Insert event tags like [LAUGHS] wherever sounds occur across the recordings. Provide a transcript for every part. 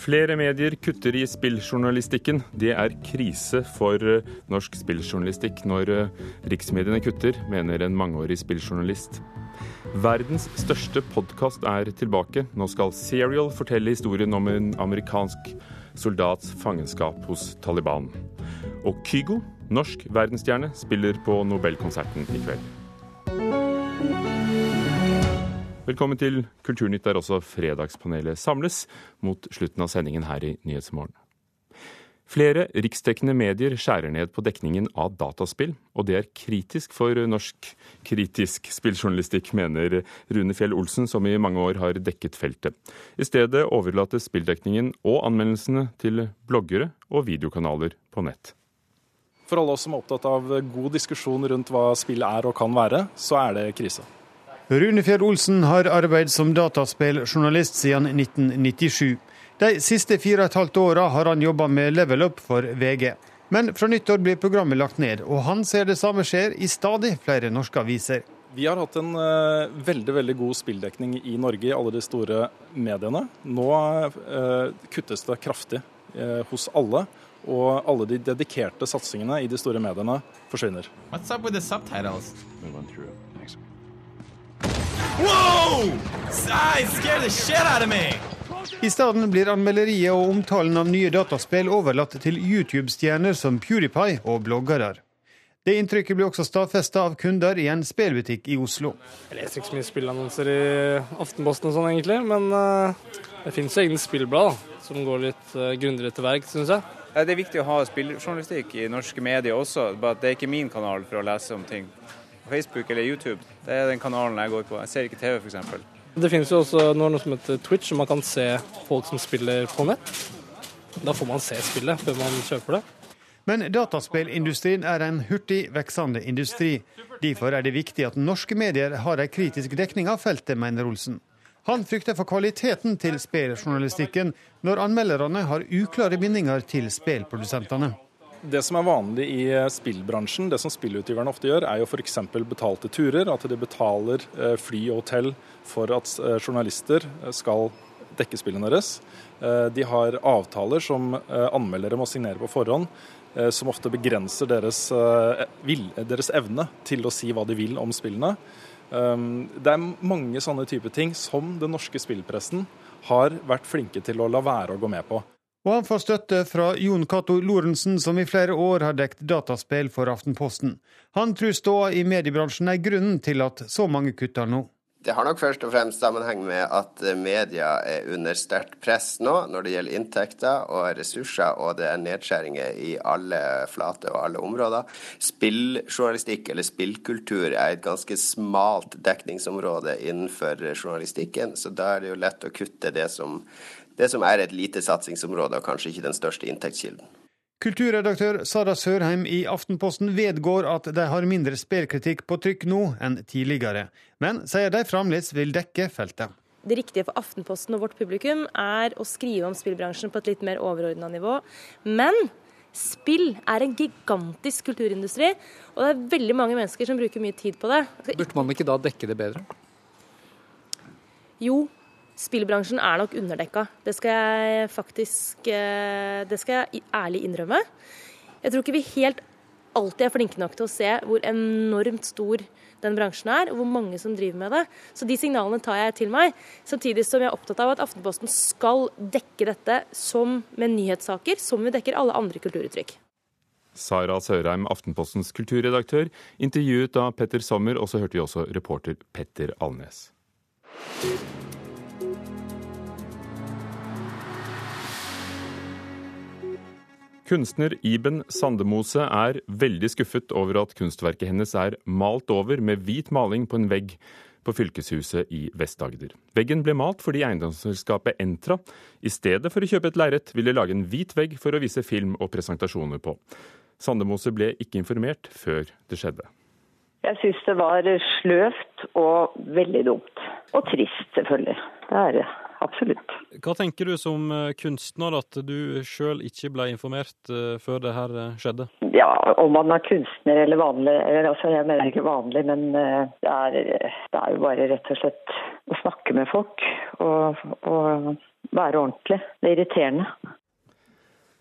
Flere medier kutter i spilljournalistikken. Det er krise for eh, norsk spilljournalistikk når eh, riksmediene kutter, mener en mangeårig spilljournalist. Verdens største podkast er tilbake. Nå skal Serial fortelle historien om en amerikansk soldats fangenskap hos Taliban. Og Kygo, norsk verdensstjerne, spiller på Nobelkonserten i kveld. Velkommen til Kulturnytt, der også Fredagspanelet samles mot slutten av sendingen her i Nyhetsmorgen. Flere riksdekkende medier skjærer ned på dekningen av dataspill, og det er kritisk for norsk kritisk spilljournalistikk, mener Rune Fjell Olsen, som i mange år har dekket feltet. I stedet overlates spilldekningen og anmeldelsene til bloggere og videokanaler på nett. For alle oss som er opptatt av god diskusjon rundt hva spill er og kan være, så er det krise. Rune Fjell Olsen har arbeidet som dataspilljournalist siden 1997. De siste fire og et halvt åra har han jobba med Level Up for VG. Men fra nyttår blir programmet lagt ned, og han ser det samme skjer i stadig flere norske aviser. Vi har hatt en uh, veldig veldig god spilldekning i Norge i alle de store mediene. Nå uh, kuttes det kraftig uh, hos alle, og alle de dedikerte satsingene i de store mediene forsvinner. What's up with the subtitles? Wow! I scared the shit out of me! I stedet blir anmelderiet og omtalen av nye dataspill overlatt til YouTube-stjerner som PewDiePie og bloggere. Det inntrykket blir også stadfesta av kunder i en spillbutikk i Oslo. Jeg leser ikke så mye spillannonser i Aftenposten og sånn, egentlig. Men uh, det finnes jo egne spillblad da, som går litt uh, grundigere til verk, syns jeg. Det er viktig å ha spilljournalistikk i norske medier også. Bare det er ikke min kanal for å lese om ting. Facebook eller YouTube, det er den kanalen jeg går på. Jeg ser ikke TV, f.eks. Det finnes jo også noe som heter Twitch, som man kan se folk som spiller på nett. Da får man se spillet før man kjøper det. Men dataspillindustrien er en hurtig veksende industri. Derfor er det viktig at norske medier har en kritisk dekning av feltet, mener Olsen. Han frykter for kvaliteten til spilljournalistikken når anmelderne har uklare bindinger til spillprodusentene. Det som er vanlig i eh, spillbransjen, det som spillutgiverne ofte gjør, er jo f.eks. betalte turer. At de betaler eh, fly og hotell for at eh, journalister skal dekke spillene deres. De har avtaler som anmeldere må signere på forhånd, som ofte begrenser deres, deres evne til å si hva de vil om spillene. Det er mange sånne type ting som den norske spillpressen har vært flinke til å la være å gå med på. Og han får støtte fra Jon Cato Lorentzen, som i flere år har dekt dataspill for Aftenposten. Han tror ståa i mediebransjen er grunnen til at så mange kutter nå. Det har nok først og fremst sammenheng med at media er under sterkt press nå når det gjelder inntekter og ressurser, og det er nedskjæringer i alle flater og alle områder. Spilljournalistikk eller spillkultur er et ganske smalt dekningsområde innenfor journalistikken, så da er det jo lett å kutte det som det som er et lite satsingsområde og kanskje ikke den største inntektskilden. Kulturredaktør Sara Sørheim i Aftenposten vedgår at de har mindre spelkritikk på trykk nå enn tidligere, men sier de fremdeles vil dekke feltet. Det riktige for Aftenposten og vårt publikum er å skrive om spillbransjen på et litt mer overordna nivå. Men spill er en gigantisk kulturindustri, og det er veldig mange mennesker som bruker mye tid på det. Burde man ikke da dekke det bedre? Jo, Spillbransjen er nok underdekka. Det skal jeg faktisk eh, det skal jeg ærlig innrømme. Jeg tror ikke vi helt alltid er flinke nok til å se hvor enormt stor den bransjen er, og hvor mange som driver med det. Så de signalene tar jeg til meg. Samtidig som jeg er opptatt av at Aftenposten skal dekke dette som med nyhetssaker, som vi dekker alle andre kulturuttrykk. Sara Sørheim, Aftenpostens kulturredaktør, intervjuet av Petter Sommer, og så hørte vi også reporter Petter Alnes. Kunstner Iben Sandemose er veldig skuffet over at kunstverket hennes er malt over med hvit maling på en vegg på fylkeshuset i Vest-Agder. Veggen ble malt fordi eiendomsselskapet Entra i stedet for å kjøpe et lerret ville lage en hvit vegg for å vise film og presentasjoner på. Sandemose ble ikke informert før det skjedde. Jeg syns det var sløvt og veldig dumt. Og trist, selvfølgelig. Det er absolutt. Hva tenker du som eh, kunstner at du sjøl ikke ble informert eh, før det her eh, skjedde? Ja, om man er kunstner eller vanlig, eller altså jeg mener ikke vanlig, men det er, det er jo bare rett og slett å snakke med folk og, og være ordentlig. Det er irriterende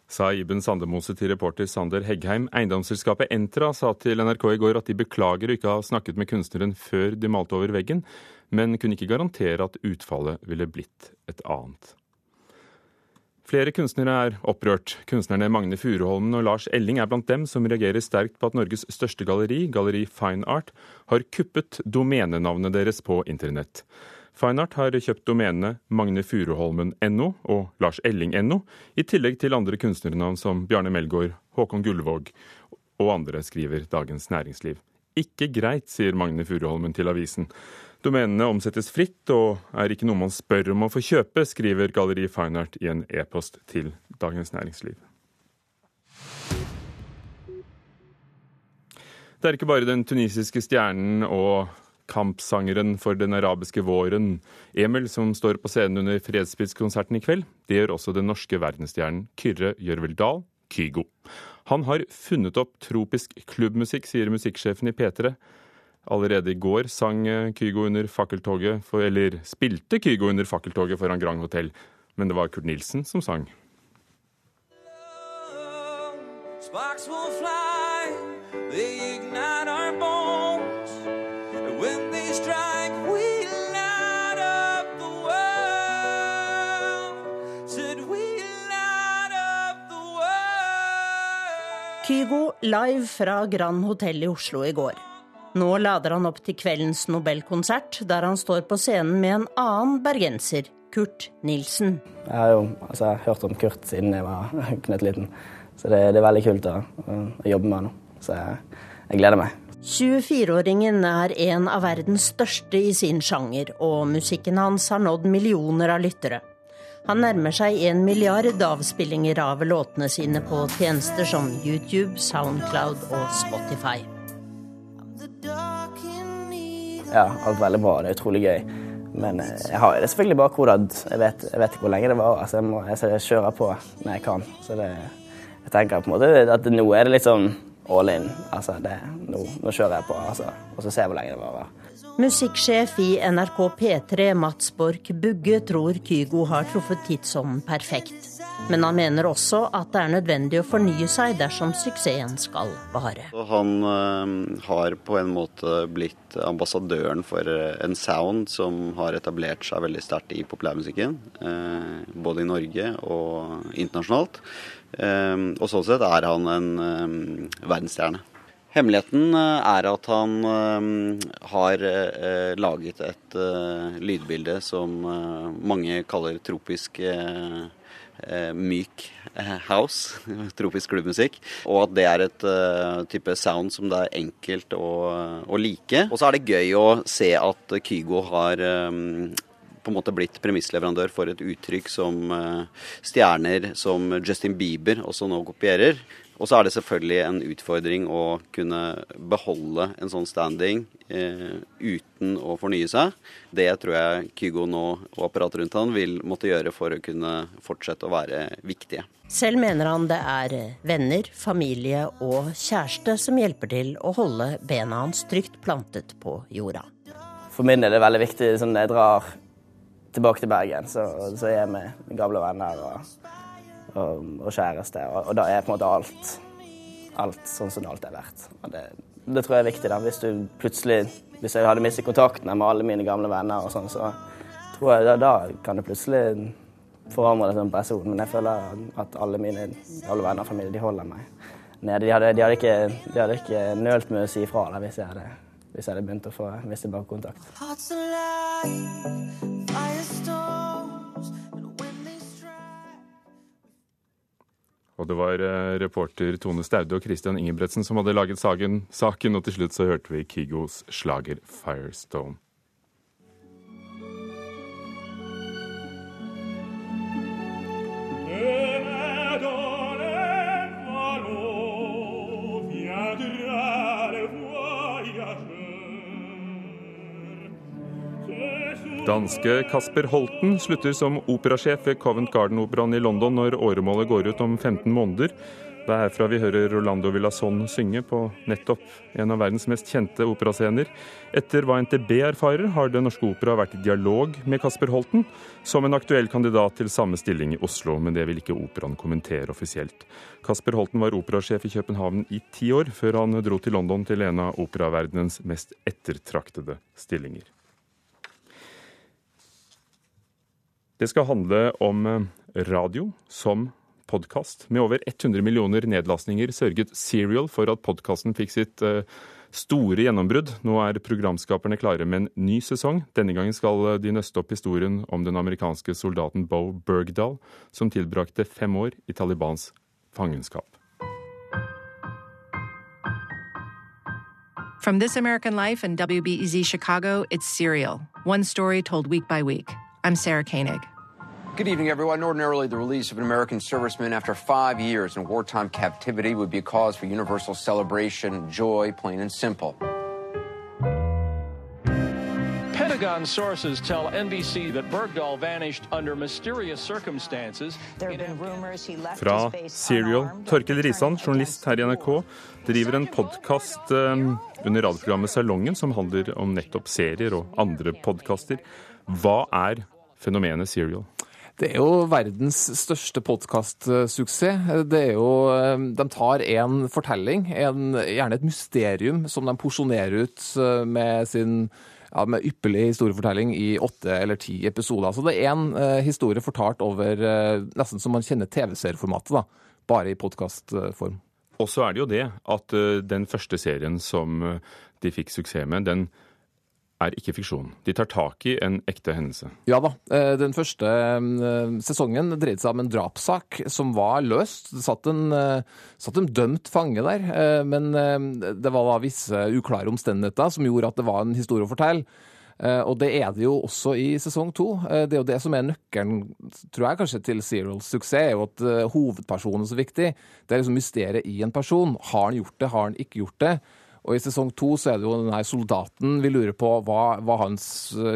sa Iben Sandemose til reporter Sander Heggheim. Eiendomsselskapet Entra sa til NRK i går at de beklager å ikke ha snakket med kunstneren før de malte over veggen, men kunne ikke garantere at utfallet ville blitt et annet. Flere kunstnere er opprørt. Kunstnerne Magne Furuholmen og Lars Elling er blant dem som reagerer sterkt på at Norges største galleri, Galleri Fine Art, har kuppet domenenavnet deres på internett. Fineart har kjøpt domenene Magne Furuholmen.no og Lars Elling.no, i tillegg til andre kunstnernavn som Bjarne Melgaard, Håkon Gullvåg og andre, skriver Dagens Næringsliv. Ikke greit, sier Magne Furuholmen til avisen. Domenene omsettes fritt og er ikke noe man spør om å få kjøpe, skriver Galleri Feinart i en e-post til Dagens Næringsliv. Det er ikke bare den tunisiske stjernen og kampsangeren for den arabiske våren, Emil, som står på scenen under fredspriskonserten i kveld. Det gjør også den norske verdensstjernen Kyrre Gjørvel Dahl, Kygo. Han har funnet opp tropisk klubbmusikk, sier musikksjefen i P3. Allerede i går sang Kygo under fakkeltoget, for, eller spilte Kygo under fakkeltoget foran Grand Hotell, men det var Kurt Nilsen som sang. Sparks will fly, Kygo live fra Grand Hotell i Oslo i går. Nå lader han opp til kveldens Nobelkonsert, der han står på scenen med en annen bergenser, Kurt Nilsen. Jeg har jo altså, jeg har hørt om Kurt siden jeg var [LAUGHS] knøttliten, så det, det, er veldig kult å, å, jobbe med nå. Så jeg, jeg gleder meg. 24-åringen er en av verdens største i sin sjanger, og musikken hans har nådd millioner av lyttere. Han nærmer seg en milliard avspillinger av låtene sine på tjenester som YouTube, Soundcloud og Spotify. Ja, alt veldig bra. Det er utrolig gøy. Men eh, jeg har det selvfølgelig bare kodet. Jeg vet, jeg vet ikke hvor lenge det var. Altså jeg, må, jeg kjører på når jeg kan. Så det, jeg tenker på en måte at nå er det litt sånn all in. Altså det, nå, nå, kjører jeg på, altså, og så ser jeg hvor lenge det varer. Musikksjef i NRK P3 Mats Borch Bugge tror Kygo har truffet tidsånden perfekt. Men han mener også at det er nødvendig å fornye seg dersom suksessen skal vare. Han øh, har på en måte blitt ambassadøren for eh, en sound som har etablert seg veldig sterkt i populærmusikken. Øh, både i Norge og internasjonalt. Og sånn sett er han en verdensstjerne. Hemmeligheten eh, er at han eh, har eh, laget et lydbilde som mange kaller tropisk myk house, [LAUGHS] tropisk klubbmusikk. Og at det er et type sound som det er enkelt å, å like. Og så er det gøy å se at Kygo har på en måte blitt premissleverandør for et uttrykk som stjerner som Justin Bieber også nå kopierer. Og så er det selvfølgelig en utfordring å kunne beholde en sånn standing eh, uten å fornye seg. Det tror jeg Kygo nå og apparatet rundt han vil måtte gjøre for å kunne fortsette å være viktige. Selv mener han det er venner, familie og kjæreste som hjelper til å holde bena hans trygt plantet på jorda. For min er det veldig viktig sånn jeg drar tilbake til Bergen, så, så er med gamle venner. og og, og kjæreste. Og, og, da er på en måte alt, alt sånn som det alltid har vært. Det, det, tror jeg er viktig. da. Hvis du plutselig, hvis jeg hadde mistet kontakten med alle mine gamle venner, og sånn, så tror jeg da, da kan det plutselig forandre deg som person. Men jeg føler at alle mine gamle venner og familie de holder meg nede. De hadde, de hadde ikke, de hadde ikke nølt med å si ifra hvis jeg hadde hvis jeg hadde begynt å få miste bakkontakt. Og det var eh, reporter Tone Staude og Christian Ingebretsen som hadde laget saken, saken og til slutt så hørte vi Kigos slager 'Firestone'. Danske Kasper Holten slutter som operasjef ved Covent Garden-operaen i London når åremålet går ut om 15 måneder. Det er herfra vi hører Rolando Villason synge på nettopp en av verdens mest kjente operascener. Etter hva NTB erfarer, har Det Norske Opera vært i dialog med Kasper Holten som en aktuell kandidat til samme stilling i Oslo, men det vil ikke operaen kommentere offisielt. Kasper Holten var operasjef i København i ti år, før han dro til London til en av operaverdenens mest ettertraktede stillinger. Det skal handle om radio som podkast. Med over 100 millioner nedlastninger sørget Serial for at podkasten fikk sitt uh, store gjennombrudd. Nå er programskaperne klare med en ny sesong. Denne gangen skal de nøste opp historien om den amerikanske soldaten Bo Bergdahl, som tilbrakte fem år i Talibans fangenskap. From This American Life and WBEZ Chicago, it's Serial, one story told week by week. I'm Sarah Koenig. Good evening, everyone. Ordinarily, the release of an American serviceman after five years in wartime captivity would be a cause for universal celebration, joy, plain and simple. Pentagon sources tell NBC that Bergdahl vanished under mysterious circumstances. Fra Serial. Torkel Risan, journalist her i NRK, driver en podkast um, under radioprogrammet Salongen som handler om nettopp serier og andre podkaster. Hva er fenomenet Serial? Det er jo verdens største podkastsuksess. Det er jo De tar en fortelling, en, gjerne et mysterium, som de porsjonerer ut med sin ja, med ypperlig historiefortelling i åtte eller ti episoder. Så det er én eh, historie fortalt over eh, nesten som man kjenner TV-serieformatet, da, bare i podkastform. Og så er det jo det at uh, den første serien som de fikk suksess med, den er ikke fiksjon. De tar tak i en ekte hendelse. Ja da. Den første sesongen dreide seg om en drapssak som var løst. Det satt en, satt en dømt fange der, men det var da visse uklare omstendigheter som gjorde at det var en historie å fortelle. Og det er det jo også i sesong to. Det er jo det som er nøkkelen, tror jeg kanskje, til Serials suksess, er jo at hovedpersonen er så viktig. Det er liksom mysteriet i en person. Har han gjort det, har han ikke gjort det? Og I sesong to så er det jo denne soldaten vi lurer på hva var hans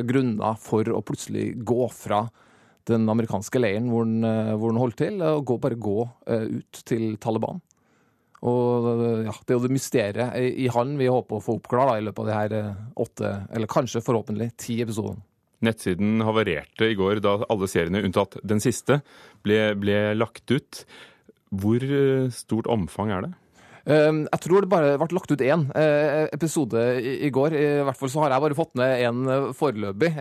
grunner for å plutselig gå fra den amerikanske leiren hvor han, hvor han holdt til, og gå, bare gå ut til Taliban. Og ja, Det er jo det mysteriet i han vi håper å få oppklart i løpet av de her åtte, eller kanskje forhåpentlig ti episodene. Nettsiden havarerte i går da alle seriene, unntatt den siste, ble, ble lagt ut. Hvor stort omfang er det? Jeg tror det bare ble lagt ut én episode i går. I hvert fall så har jeg bare fått ned én foreløpig.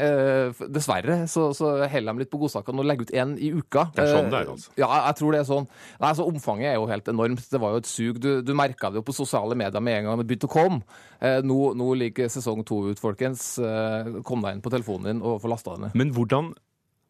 Dessverre så, så holder de litt på godsakene og legger ut én i uka. Det er sånn det er, altså? Ja, jeg tror det er sånn. Nei, altså Omfanget er jo helt enormt. Det var jo et sug. Du, du merka det jo på sosiale medier med en gang det begynte å komme. Nå, nå ligger sesong to ut, folkens. Kom deg inn på telefonen din og få lasta den ned. Men hvordan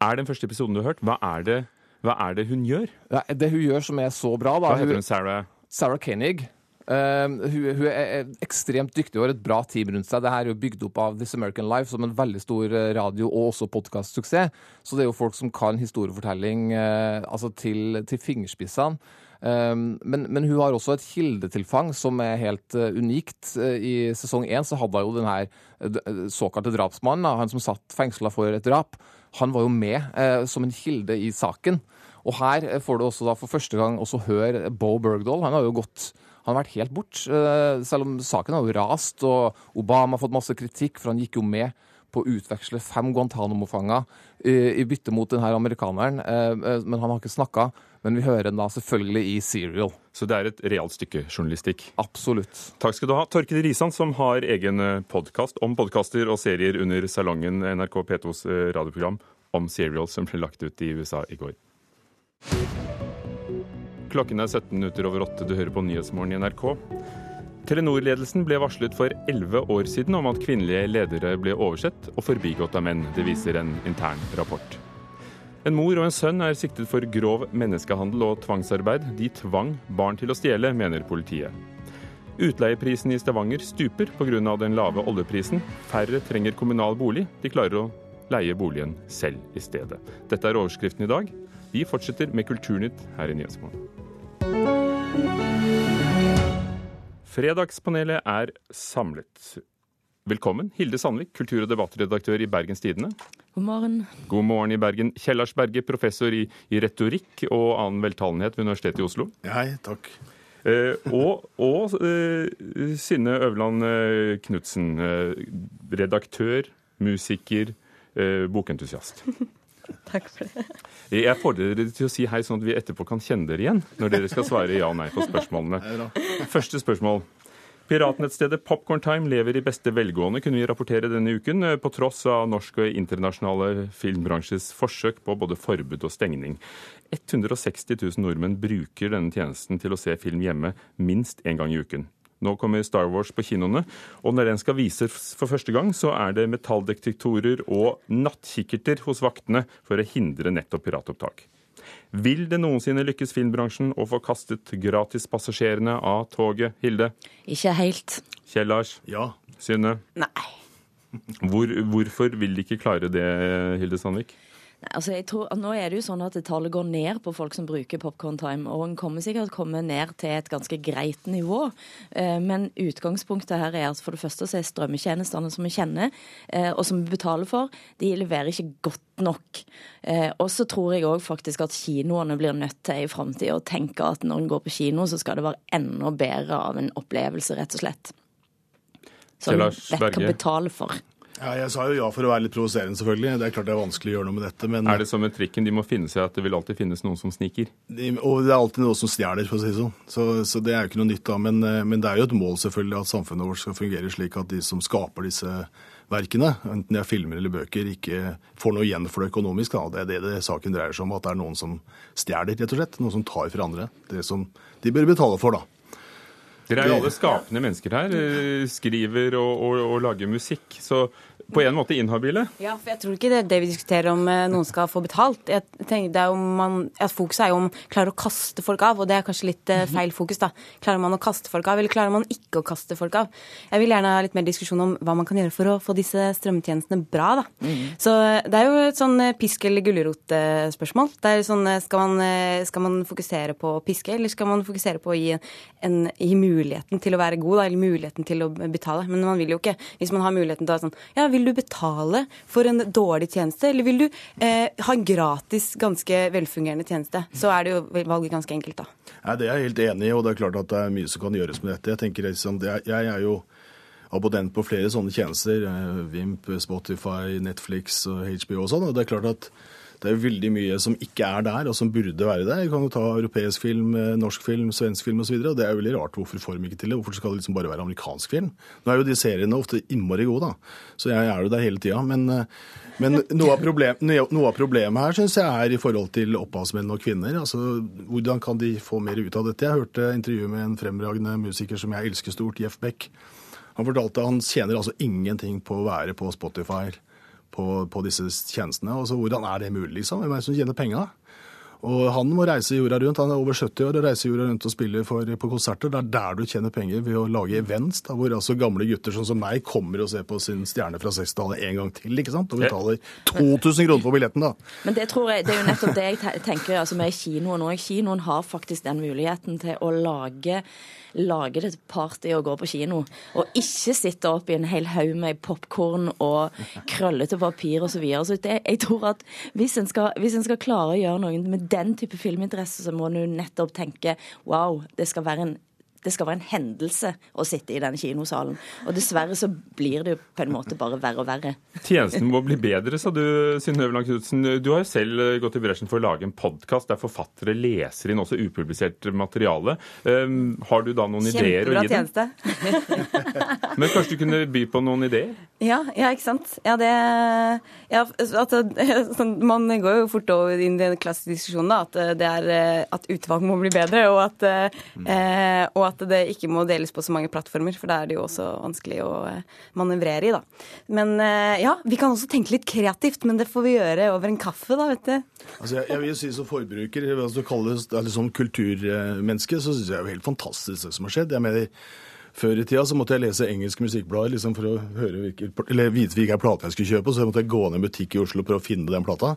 er den første episoden du har hørt? Hva er det, hva er det hun gjør? Ja, det hun gjør som er så bra, da Hva heter hun? Sarah? Sarah Koenig. Uh, hun, hun, er ekstremt dyktig og har et bra team rundt seg. Det er jo bygd opp av This American Life som en veldig stor radio- og også podkastsuksess. Så det er jo folk som kan historiefortelling uh, altså til, til fingerspissene. Um, men, men, hun har også et kildetilfang som er helt uh, unikt. I sesong én så hadde hun jo den her såkalte drapsmannen, han som satt fengsla for et drap. Han var jo med som en kilde i saken. Og her får du også da for første gang også høre Bo Bergdahl. Han har jo gått han har vært helt bort, selv om saken har jo rast, og Obama har fått masse kritikk, for han gikk jo med på å utveksle fem Guantánamo-fanger i bytte mot denne amerikaneren. Men han har ikke snakka. Men vi hører den da selvfølgelig i Serial. Så det er et realt stykke journalistikk? Absolutt. Takk skal du ha. Torkil Risan, som har egen podkast om podkaster og serier under Salongen, NRK P2s radioprogram om Serial, som ble lagt ut i USA i går. Klokken er 17 minutter over åtte. Du hører på Nyhetsmorgen i NRK. Telenor-ledelsen ble varslet for elleve år siden om at kvinnelige ledere ble oversett og forbigått av menn. Det viser en intern rapport. En mor og en sønn er siktet for grov menneskehandel og tvangsarbeid. De tvang barn til å stjele, mener politiet. Utleieprisen i Stavanger stuper pga. den lave oljeprisen. Færre trenger kommunal bolig. De klarer å leie boligen selv i stedet. Dette er overskriften i dag. Vi fortsetter med Kulturnytt her i Nyhetsmorgen. Fredagspanelet er samlet. Velkommen, Hilde Sandvik, kultur- og debattredaktør i Bergens Tidende. God morgen. God morgen i Bergen. Kjellars Berge, professor i, i retorikk og annen veltalenhet ved Universitetet i Oslo. Hei, takk. Eh, og og eh, Synne Øverland eh, Knutsen, eh, redaktør, musiker, eh, bokentusiast. Takk for det. Jeg fordrer dere til å si hei, sånn at vi etterpå kan kjenne dere igjen når dere skal svare ja og nei på spørsmålene. Første spørsmål. Piratnettstedet Popcorn Time lever i beste velgående, kunne vi rapportere denne uken, på tross av norsk og internasjonale filmbransjes forsøk på både forbud og stengning. 160 000 nordmenn bruker denne tjenesten til å se film hjemme minst én gang i uken. Nå kommer Star Wars på kinoene, og når den skal vises for første gang, så er det metalldetektorer og nattkikkerter hos vaktene for å hindre nettopp piratopptak. Vil det noensinne lykkes filmbransjen å få kastet gratispassasjerene av toget, Hilde? Ikke helt. Kjell Lars? Ja. Synne? Nei. Hvor, hvorfor vil de ikke klare det, Hilde Sandvik? Nei, altså jeg tror, nå er det jo sånn at tallet går ned på folk som bruker Popcorn Time, og en kommer sikkert komme ned til et ganske greit nivå. Eh, men utgangspunktet her er at for det første så er strømmetjenestene som vi kjenner, eh, og som vi betaler for, de leverer ikke godt nok. Eh, og så tror jeg òg faktisk at kinoene blir nødt til i framtida å tenke at når en går på kino, så skal det være enda bedre av en opplevelse, rett og slett. Som en vet hva betale for. Ja, jeg sa jo ja for å være litt provoserende, selvfølgelig. Det er klart det er vanskelig å gjøre noe med dette, men Er det som med trikken, de må finne seg at det vil alltid finnes noen som sniker? de, Og det er alltid noen som stjeler, for å si det sånn. Så, så det er jo ikke noe nytt da. Men, eh, men det er jo et mål selvfølgelig at samfunnet vårt skal fungere slik at de som skaper disse verkene, enten det er filmer eller bøker, ikke får noe igjen for det økonomisk. Da. Det er det, det saken dreier seg om, at det er noen som stjeler, rett og slett. Noen som tar fra andre. Det som de bør betale for, da. Dere er jo alle skapende mennesker her. eh, Skriver og, og, og lager musikk. Så på en måte inhabile. Ja, for jeg tror ikke det er det vi diskuterer om eh, noen skal få betalt. Jeg tenker, det er om man, at Fokuset er jo om klarer å kaste folk av, og det er kanskje litt eh, feil fokus. da. Klarer man å kaste folk av, eller klarer man ikke å kaste folk av? Jeg vil gjerne ha litt mer diskusjon om hva man kan gjøre for å få disse strømmetjenestene bra. da. Så eh, Det er jo et sånn pisk- eller gulrot-spørsmål. Det er sånn, skal man, skal man fokusere på å piske, eller skal man fokusere på å gi, en, gi muligheten til å være god, da, eller muligheten til å betale? Men man vil jo ikke. Hvis man har muligheten til å sånn Ja, vil du betale for en dårlig tjeneste, eller vil du eh, ha en gratis, ganske velfungerende tjeneste? Så er det jo valget ganske enkelt, da. Nei, Det er jeg helt enig i, og det er klart at det er mye som kan gjøres med dette. Jeg tenker liksom, jeg er jo abonnent på flere sånne tjenester. eh, Vimp, Spotify, Netflix og HBO og sånn. Og det er klart at det er veldig mye som ikke er der, og som burde være der. Vi kan jo ta europeisk film, eh, norsk film, svensk film osv. Det er jo veldig rart. Hvorfor får de ikke til det? Hvorfor skal det liksom bare være amerikansk film? Nå er jo de seriene ofte innmari gode, da. Så jeg er jo der hele tida. Men, eh, men noe, av problem, noe av problemet her syns jeg er i forhold til opphavsmenn og kvinner. Altså, Hvordan kan de få mer ut av dette? Jeg hørte intervjuet med en fremragende musiker som jeg elsker stort, Jeff Beck. Han fortalte at han tjener altså ingenting på å være på Spotify på, på disse tjenestene. Altså, hvordan er det mulig, liksom? Hvem er det som tjener penga? Og han må reise jorda rundt. Han er over 70 år og reiser jorda rundt og spiller for, på konserter. Det er der du tjener penger, ved å lage events, da, hvor altså gamle gutter sånn som meg kommer og ser på sin stjerne fra 60-tallet en gang til, ikke sant? Og betaler 2000 kroner for billetten, da. Men det tror jeg, det er jo nettopp det jeg tenker altså med kinoen òg. Kinoen har faktisk den muligheten til å lage, lage det party og gå på kino. Og ikke sitte opp i en hel haug med popkorn og krøllete papir osv. Så videre. så jeg tror at hvis en, skal, hvis en skal klare å gjøre noe med den type filminteresse, så må en jo nettopp tenke wow, det skal være en det skal være en hendelse å sitte i den kinosalen. Og dessverre så blir det jo på en måte bare verre og verre. Tjenesten må bli bedre, sa du, Synnøve Øverland Knutsen. Du har jo selv eh, gått i bresjen for å lage en podkast der forfattere leser inn også upublisert materiale. Um, har du da noen ideer å Kjempebra gi dem? tjeneste. [LAUGHS] Men kanskje du kunne by på noen ideer? Ja, ja, ikke sant. Ja, det ja, altså, [LAUGHS] sånn, Man går jo fort over inn i den klassiske diskusjonen da, at, det er, eh, at utvalg må bli bedre, og at, eh, og at det ikke må deles på så mange plattformer, for da er det jo også vanskelig å eh, manøvrere i. da. Men eh, ja, vi kan også tenke litt kreativt, men det får vi gjøre over en kaffe, da, vet du. Altså, jeg, jeg vil si Som forbruker, altså, du kaller det, eller som kulturmenneske, så syns jeg det er jo helt fantastisk det som har skjedd. Jeg mener, Før i tida så måtte jeg lese engelske musikkblader liksom for å høre hvilke, eller vite hvilken plate jeg skulle kjøpe. Så jeg måtte gå ned i en butikk i Oslo prøve å finne den plata.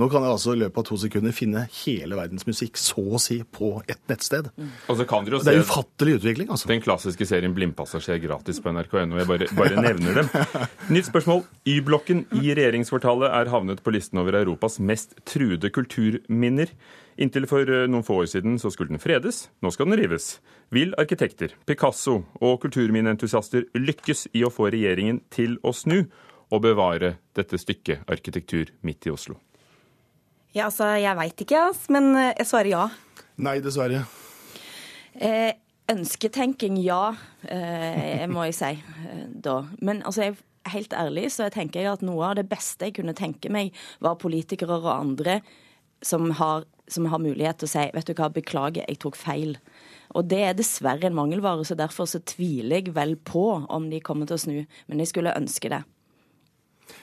Nå kan jeg altså i løpet av to sekunder finne hele verdens musikk, så å si, på ett nettsted. Jo Det er ufattelig utvikling, altså. den klassiske serien Blindpassasjer gratis på nrk.no. Jeg bare, bare nevner dem. [LAUGHS] Nytt spørsmål. Y-blokken i regjeringskvartalet er havnet på listen over Europas mest truede kulturminner. Inntil for eh, noen få år siden så skulle den fredes, nå skal den rives. Vil arkitekter, Picasso og kulturminneentusiaster lykkes i å få regjeringen til å snu og bevare dette stykket arkitektur midt i Oslo? Ja, altså, jeg veit ikke, men eh, jeg svarer ja. Nei, dessverre. Eh, ønsketenking, ja, eh, må jeg si eh, da. Men altså, jeg, helt ærlig så tenker jeg at noe av det beste jeg kunne tenke meg, var politikere og andre som har, som har mulighet til å si vet du hva, beklager, jeg tok feil. Og det er dessverre en mangelvare, så derfor så tviler jeg vel på om de kommer til å snu. Men jeg skulle ønske det.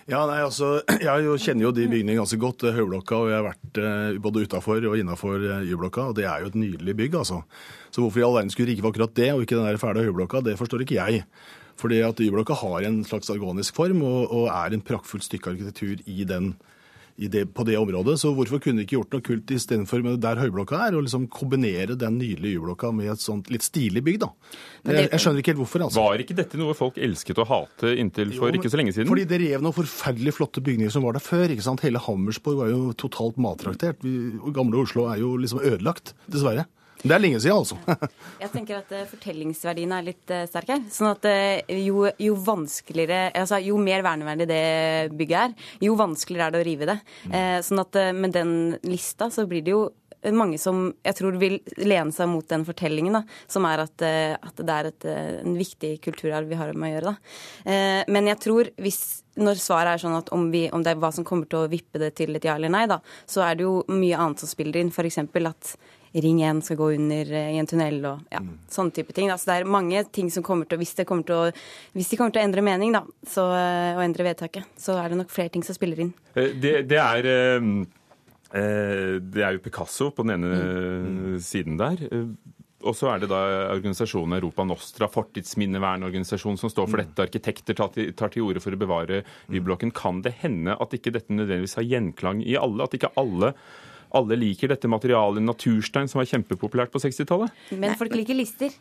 Ja, nei, altså, [CLEARS THROAT] Jeg kjenner jo de bygningene ganske godt, eh, Høyblokka, og jeg har vært eh, både utafor og innafor Y-blokka. og Det er jo et nydelig bygg, altså. Så hvorfor i all verden skulle for akkurat det, og ikke den der fæle Høyblokka, det forstår ikke jeg. Fordi at Y-blokka har en slags organisk form, og, og er en praktfullt stykke arkitektur i den, i det, på det området. Så hvorfor kunne de ikke gjort noe kult istedenfor der Høyblokka er, og liksom kombinere den nydelige Y-blokka med et sånt litt stilig bygg, da. Jeg, jeg skjønner ikke helt hvorfor, altså. Var ikke dette noe folk elsket å hate inntil for Jo, men- ikke så lenge siden? Fordi det rev noen forferdelig flotte bygninger som var der før. ikke sant? Hele Hammersborg var jo totalt mattraktert. Vi, gamle Oslo er jo liksom ødelagt, dessverre. Det er lenge siden, altså. Jeg tenker at fortellingsverdiene er litt sterke her. Sånn at eh, jo, jo vanskeligere Altså jo mer verneverdig det bygget er, jo vanskeligere er det å rive det. Eh, sånn at eh, med den lista så blir det jo mange som jeg tror vil lene seg mot den fortellingen, da, som er at, eh, at det er et, eh, en viktig kulturarv vi har med å gjøre. Da. Eh, Men jeg tror hvis når svaret er sånn at om, vi, om det er hva som kommer til å vippe det til et ja eller nei, da, så er det jo mye annet som spiller inn. F.eks. at Ring 1 skal gå under eh, i en tunnel og ja, sånne type ting. Altså, det er mange ting som kommer til Hvis, det kommer til å, hvis de kommer til å endre mening da, så, eh, og endre vedtaket, så er det nok flere ting som spiller inn. Eh, Det, det er Det er jo Picasso på den ene Mm. siden der. Og så er det da organisasjonen Europa Nostra, fortidsminnevernorganisasjonen, som står Mm. for dette. Arkitekter tar til, tar til orde for å bevare Y-blokken. Kan det hende at ikke dette nødvendigvis har gjenklang i alle? At ikke alle, alle liker dette materialet naturstein som var kjempepopulært på 60-tallet? Men folk liker lister.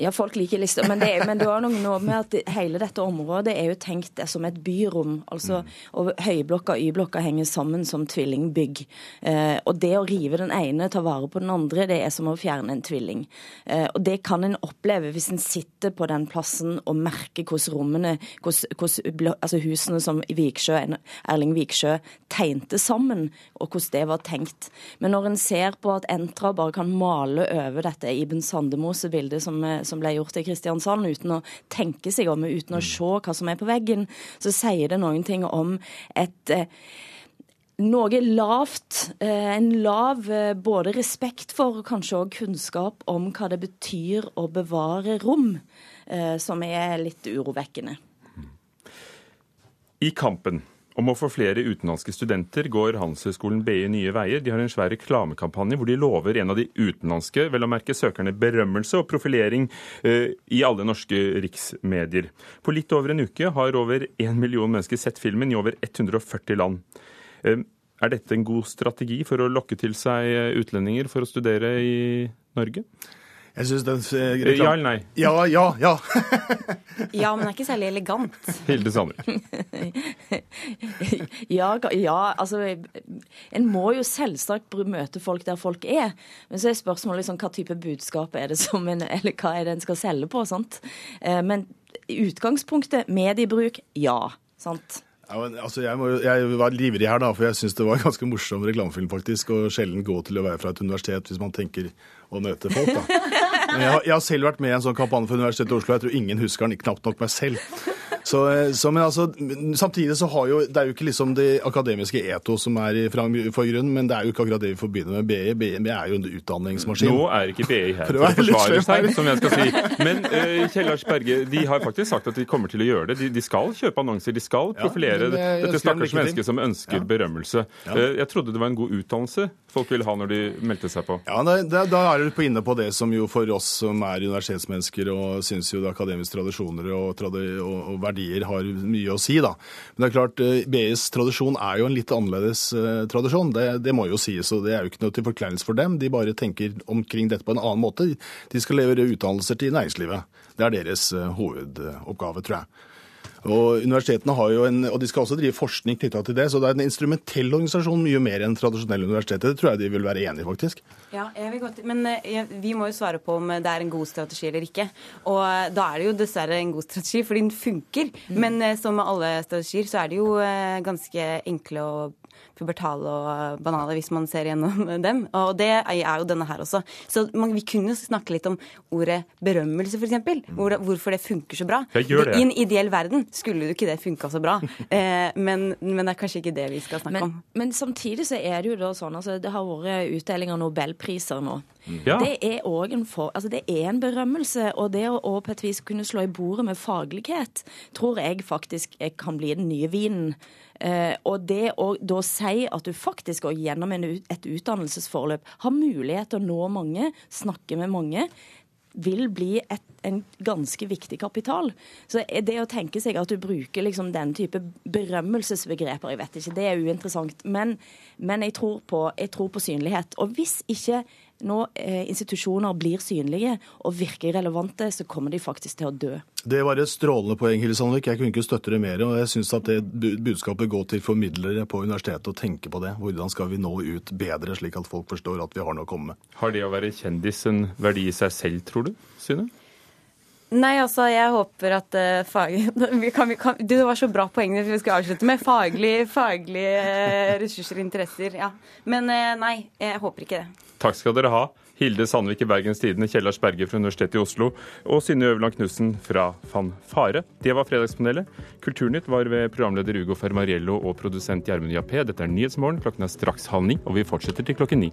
Ja, folk liker lister, men det, er- men det er noe med at hele dette området er jo tenkt som et byrom. altså, og Høyblokka og Y-blokka henger sammen som tvillingbygg. Eh, og det å rive den ene, ta vare på den andre, det er som å fjerne en tvilling. Eh, og det kan en oppleve hvis en sitter på den plassen og merker hvordan rommene, hvordan altså husene som Viksjø, Erling Viksjø tegnte sammen, og hvordan det var tenkt. Men når en ser på at Entra bare kan male over dette Iben Sandemose-bildet som, eh, som ble gjort i Kristiansand, uten å tenke seg om, uten å se hva som er på veggen, så sier det noen ting om et eh, noe lavt, eh, en lav både respekt for og kanskje òg kunnskap om hva det betyr å bevare rom, som er litt urovekkende. I kampen om å få flere utenlandske studenter går Handelshøyskolen BI nye veier. De har en svær reklamekampanje hvor de lover en av de utenlandske, vel å merke søkerne, berømmelse og profilering eh, i alle norske riksmedier. På litt over en uke har over én million mennesker sett filmen i over 140 land. Eh, er dette en god strategi for å lokke til seg eh, utlendinger for å studere i Norge? Jeg synes den eh, reklam- Ja eller nei? Ja, ja, ja. [LAUGHS] Ja, men det er ikke særlig elegant. [LAUGHS] Hilde Sandvik. [LAUGHS] Ja, ja, altså En må jo selvsagt møte folk der folk er. Men så er spørsmålet liksom, hva type budskap er det som en, eller hva er det en skal selge på. sant? Eh, Men i utgangspunktet mediebruk, ja. sant? Ja, men, altså, jeg, må, jeg var livrig her, da, for jeg syns det var en ganske morsom reklamefilm, faktisk. Og sjelden gå til å være fra et universitet hvis man tenker å møte folk, da. Jeg, har- jeg har selv vært med i en sånn kampanje for Universitetet i Oslo. Jeg tror ingen husker den, knapt nok meg selv. Så, eh, så, men altså, samtidig så har jo Det er jo ikke liksom det akademiske eto som er i forgrunnen, men det er jo ikke akkurat det vi forbinder med BI. BI er jo en utdanningsmaskin. Nå er ikke BI her for å forsvare seg, som jeg skal si. Men uh, Kjellars Berge, de har faktisk sagt at de kommer til å gjøre det. De, de skal kjøpe annonser, de skal profilere ja, dette stakkars mennesket som ønsker ja. berømmelse. Ja. Uh, jeg trodde det var en god utdannelse folk ville ha når de meldte seg på. Ja, Da, da er du inne på det som jo for oss som er universitetsmennesker og syns jo det er akademiske tradisjoner og, og, og, verdier har mye å si, da. Men det er klart, BIs tradisjon er jo en litt annerledes uh, tradisjon. Det, det, må jo sies, og det er jo ikke noe til forkleinelse for dem. De bare tenker omkring dette på en annen måte. De skal levere utdannelser til næringslivet. Det er deres uh, hovedoppgave, tror jeg. Og Universitetene har jo en, og de skal også drive forskning knytta til det, så det er en instrumentell organisasjon mye mer enn tradisjonelle universiteter. Det tror jeg de vil være enig i, faktisk. Ja, jeg vil godt, Men jeg, vi må jo svare på om det er en god strategi eller ikke. Og da er det jo dessverre en god strategi, fordi den funker. Mm. Men som med alle strategier, så er det jo ganske enkle og pubertale og banale hvis man ser gjennom [LAUGHS] dem. Og det er jo denne her også. Så man, vi kunne snakke litt om ordet berømmelse, f.eks. Hvor, hvorfor det funker så bra. Det. I en ideell verden skulle jo ikke det funka så bra. [LAUGHS] Eh, men, men, det er kanskje ikke det vi skal snakke men, om. Men samtidig så er det jo da sånn altså det har vært utdeling av nobelpriser nå. Ja. Det er en, for, altså det er en berømmelse. Og det å, å på et vis kunne slå i bordet med faglighet tror jeg faktisk kan bli den nye vinen. Eh, og det å da si at du faktisk òg gjennom en, et utdannelsesforløp har mulighet til å nå mange, snakke med mange, vil bli et, en ganske viktig kapital. Så det å tenke seg at du bruker liksom den type berømmelsesbegreper, jeg vet ikke, det er uinteressant. Men, men jeg, tror på, jeg, tror på, synlighet. Og hvis ikke nå eh, institusjoner blir synlige og virker relevante, så kommer de faktisk til å dø. Det var et strålende poeng, Hilde Sandvik. Jeg kunne ikke støtte det mer. og jeg synes at det budskapet går til formidlere på universitetet å tenke på det. Hvordan skal vi nå ut bedre, slik at folk forstår at vi har noe å komme med. Har det å være kjendis en verdi i seg selv, tror du, Synne? Nei, altså, jeg håper at uh, fag... [LAUGHS] Vi kan, vi kan, det var så bra poeng vi skulle avslutte med. Faglige faglig, uh, ressurser og interesser. Ja. Men uh, nei, jeg håper ikke det. Takk skal dere ha. Hilde Sandvik i Bergens Tidende, Kjellars Berge fra Universitetet i Oslo og Synne Øverland Knutsen fra Fanfare. Det var Fredagspanelet. Kulturnytt var ved programleder Ugo Fermariello og produsent Gjermund Jappé. Dette er Nyhetsmorgen. Klokken er straks halv ni, og vi fortsetter til klokken ni.